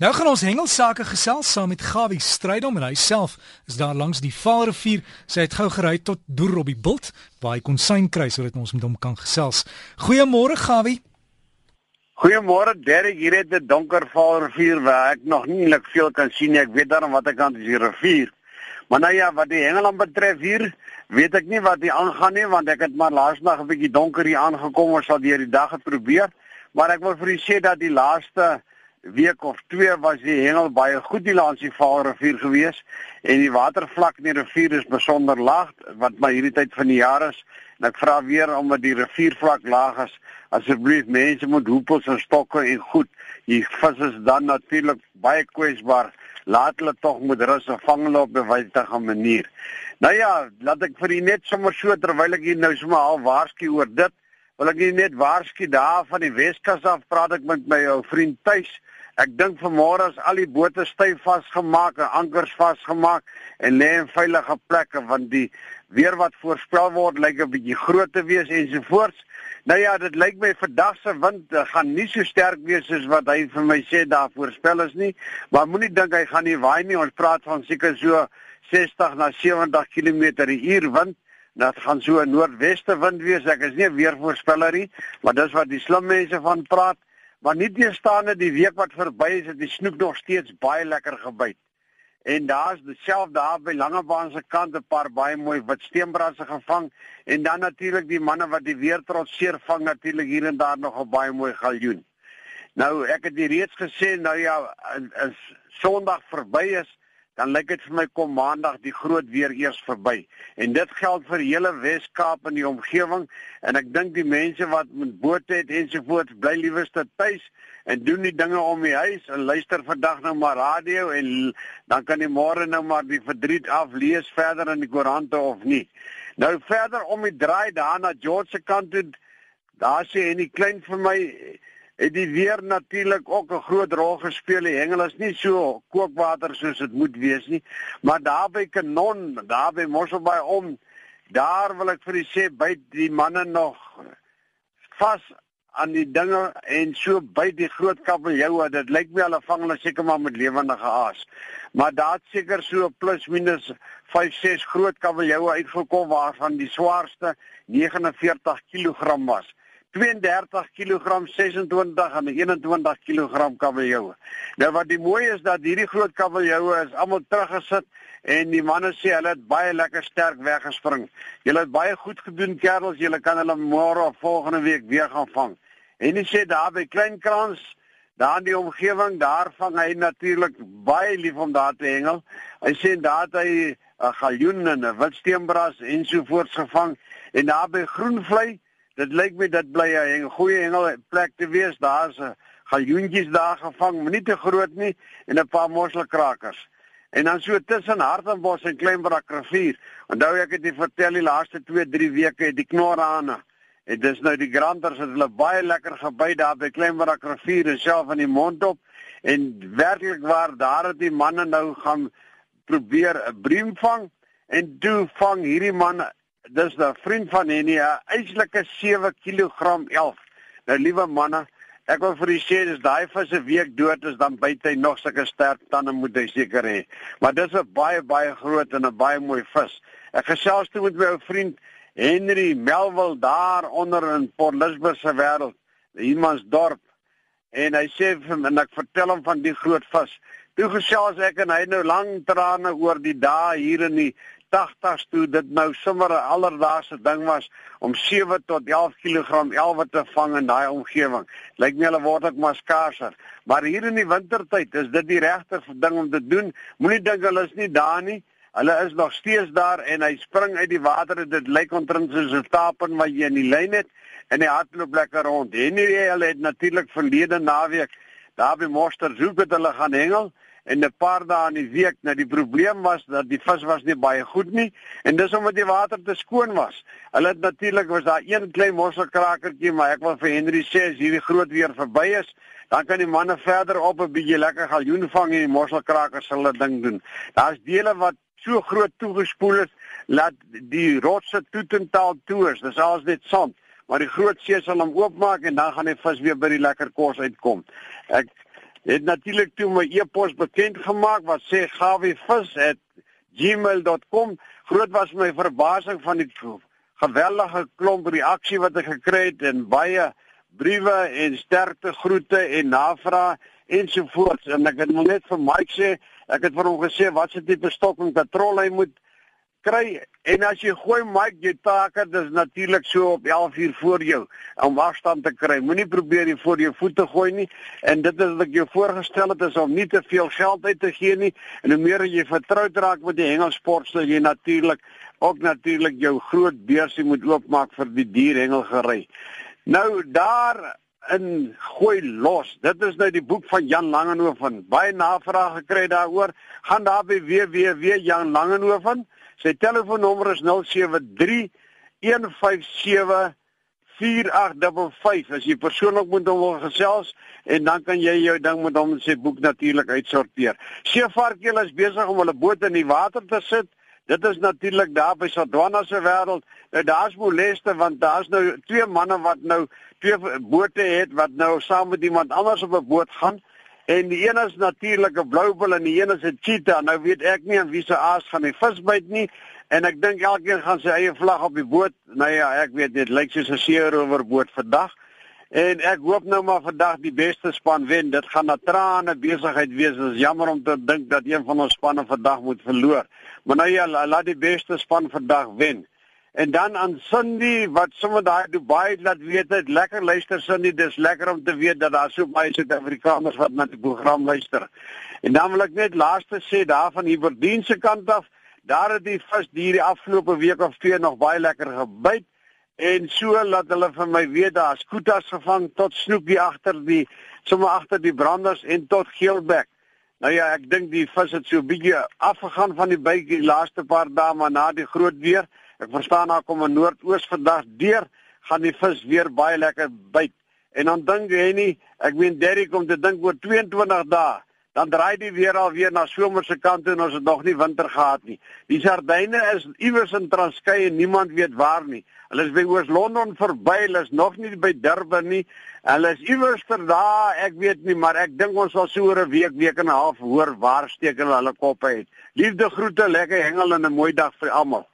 Nou gaan ons hengelsake gesels saam met Gawie Strydom en hy self is daar langs die Vaalrivier. Sy het gou gery tot Boer op die Bult waar hy kon syn kry sodat ons met hom kan gesels. Goeiemôre Gawie. Goeiemôre Derek, hier het 'n donker Vaalrivier waar ek nog nie net veel kan sien nie. Ek weet dan wat ek kan is die rivier. Maar nou ja, wat die hengeland betref hier, weet ek nie wat hier aangaan nie want ek het maar laasnag 'n bietjie donker hier aangekom en sal deur die dag het probeer. Maar ek wil vir u sê dat die laaste week of twee was die hengel baie goed die langs die Vaalrivier gewees en die watervlak in die rivier is besonder laag wat maar hierdie tyd van die jaar is. En ek vra weer omdat die riviervlak laag is asseblief mense moet hoepels en stokke en goed die vis is dan natuurlik baie kwesbaar. Laat hulle tog moet rus en vang hulle op 'n wytige manier. Nou ja laat ek vir u net sommer so terwyl ek hier nou sommer al waarsku oor dit wil ek net waarsku daar van die Weskus af praat ek met my ou vriend tuis Ek dink vanmôre is al die bote styf vasgemaak en ankers vasgemaak en lê in veilige plekke want die weer wat voorspel word lyk 'n bietjie groot te wees ensovoorts. Nou ja, dit lyk my vandag se wind uh, gaan nie so sterk wees soos wat hy vir my sê daar voorspel is nie, maar moenie dink hy gaan nie waai nie. Ons praat van seker so 60 na 70 km/h wind. Dat gaan so 'n noordweste wind wees. Ek is nie 'n weervoorspeller nie, maar dis wat die slim mense van praat. Maar nie teestaande die week wat verby is, het die snoek nog steeds baie lekker gebyt. En daar's dieselfde daar by Langebaan se kant 'n paar baie mooi wit steenbrasse gevang en dan natuurlik die manne wat die weer trotseer vang natuurlik hier en daar nog 'n baie mooi galjoen. Nou ek het reeds gesê nou ja, is Sondag verby is, dan lyk dit vir my kom maandag die groot weer eers verby. En dit geld vir hele Wes-Kaap en die omgewing en ek dink die mense wat met bote het ensovoorts bly liewerste tuis en doen die dinge om die huis en luister vandag nou maar radio en dan kan jy môre nou maar die verdriet aflees verder in die koerante of nie. Nou verder om die draai daar na George se kant toe daar sê en die klein vir my het die weer natuurlik ook 'n groot rol gespeel. Die hengel is nie so kookwater soos dit moet wees nie, maar daar by Kanon, daar by Mosselbaai om, daar wil ek vir u sê by die manne nog vas aan die dinge en so by die groot kabeljoue. Dit lyk my hulle vang hulle seker maar met lewendige aas. Maar daar het seker so plus minus 5 6 groot kabeljoue uitgekom waarvan die swaarste 49 kg was. 32 kg 26 en 21 kg kabeljou. Nou wat die mooi is dat hierdie groot kabeljou is almal teruggesit en die manne sê hulle het baie lekker sterk weggespring. Julle het baie goed gedoen kerels, julle kan hulle môre of volgende week weer gaan vang. En hy sê daar by Kleinkrans, daar in die omgewing, daar vang hy natuurlik baie lief om daar te hengel. Hy sê daar het hy 'n galjoen en 'n witsteenbras ensovoorts gevang en daar by Groenvlei Dit lyk my dit bly 'n goeie hengel plek te wees. Daar's 'n galjoentjies daar gevang, maar nie te groot nie en 'n paar mosselkrakers. En dan so tussen Hartenbos en Kleinbrak rivier. Onthou ek het dit vertel die laaste 2, 3 weke het die knorrane. En dis nou die granters het hulle baie lekker gebyt daar by Kleinbrak rivier en self in die mond op. En werklik waar daar het die manne nou gaan probeer 'n breem vang en toe vang hierdie manne dis 'n vriend van Henny, 'n eislike 7 kg 11. Nou liewe manne, ek wil vir u sê dis daai vis 'n week dood is dan byt hy nog sulke sterk tande moet hy seker hê. Maar dis 'n baie baie groot en 'n baie mooi vis. Ek gesels toe met my ou vriend Henry Melville daar onder in Port Elizabeth se wêreld, Imansdorp. En hy sê vir my en ek vertel hom van die groot vis. Toe gesels ek en hy nou lank trane oor die dae hier in die 80s toe dit nou sommer 'n alledaagse ding was om 7 tot 11 kg elwe te vang in daai omgewing. Lyk my hulle word ook maar skaarser. Maar hier in die wintertyd is dit die regte ding om te doen. Moenie dink hulle is nie daar nie. Hulle is nog steeds daar en hy spring uit die water en dit lyk omtrent soos 'n tapen wat jy in die lyn het en hy hardloop lekker rond. En nie hulle het natuurlik verlede naweek daar by Monster Zoek het hulle gaan hengel en 'n paar dae in die week. Nou die probleem was dat die vis was nie baie goed nie en dis omdat die water te skoon was. Hulle het natuurlik was daar een klein mosselkrakertjie, maar ek wil vir Henry sê as hierdie groot weer verby is, dan kan die manne verder op 'n bietjie lekker galjoen vang en die mosselkrakers hulle ding doen. Daar's dele wat so groot toegespoel is dat die rotse toetentaal toe is. Dis als net sand maar die groot see sal hom oopmaak en dan gaan die vis weer by die lekker kos uitkom. Ek het natuurlik toe my e-pos bekend gemaak wat sê gawivis@gmail.com. Groot was my verbasing van die geweldige klomp reaksie wat ek gekry het en baie briewe en sterkte groete en navrae ensovoorts en ek het net vir Mike sê ek het vir hom gesê wat se tipe stokking patrol hy moet kry en as jy gooi jy take dis natuurlik so op 11 uur voor jou om afstand te kry moenie probeer jy voor jou voete gooi nie en dit is wat ek jou voorgestel het is om nie te veel geld uit te gee nie en hoe meer jy vertroud raak met die hengelsport sal jy natuurlik ook natuurlik jou groot beursie moet oopmaak vir die dierhengelgery nou daar in gooi los. Dit is nou die boek van Jan Langehoven. Baie navraag gekry daaroor. Gaan daar by www.jan Langehoven. Sy telefoonnommer is 073 157 4855 as jy persoonlik moet hom wil gesels en dan kan jy jou ding met hom se boek natuurlik uitsorteer. Seevarkjie is besig om hulle boot in die water te sit. Dit is natuurlik daar by Sodwana se wêreld. Nou daar's moleste want daar's nou twee manne wat nou twee bote het wat nou saam met iemand anders op 'n boot gaan en die een is natuurlik 'n bloubil en die een is 'n cheetah. Nou weet ek nie aan wie se aas gaan die vis byt nie en ek dink elkeen gaan sy eie vlag op die boot. Nou ja, ek weet dit lyk soos 'n seerower boot vandag. En ek hoop nou maar vandag die beste span wen. Dit gaan 'n trane besigheid wees. Dit is jammer om te dink dat een van ons spanne vandag moet verloor. Maar nou ja, laat die beste span vandag wen. En dan aan Cindy wat sommer daai Dubai laat weet dit lekker luister Cindy dis lekker om te weet dat daar so baie Suid-Afrikaners wat na die program luister. En dan wil ek net laaste sê daar van Hiberdien se kant af, daar het die vis die die afgelope week of twee nog baie lekker gebyt en so laat hulle vir my weet daar's koetas gevang tot snoepie agter die sommer agter die branders en tot geelbek. Nou ja, ek dink die vis het so bietjie afgegaan van die byt die laaste paar dae maar na die groot weer Ek verstaan daar kom 'n noordoos vandag deur, gaan die vis weer baie lekker byt. En dan dink jy nie, ek meen Derrick kom te dink oor 22 dae, dan draai die weer al weer na somerse kant toe en ons het nog nie winter gehad nie. Die sardyne is iewers in Transkei en niemand weet waar nie. Hulle is by Oos-London verby, hulle is nog nie by Durban nie. Hulle is iewers ter daar, ek weet nie, maar ek dink ons sal so oor 'n week, week en 'n half hoor waar steek hulle hulle koppe uit. Liefde groete, lekker hengel en 'n mooi dag vir almal.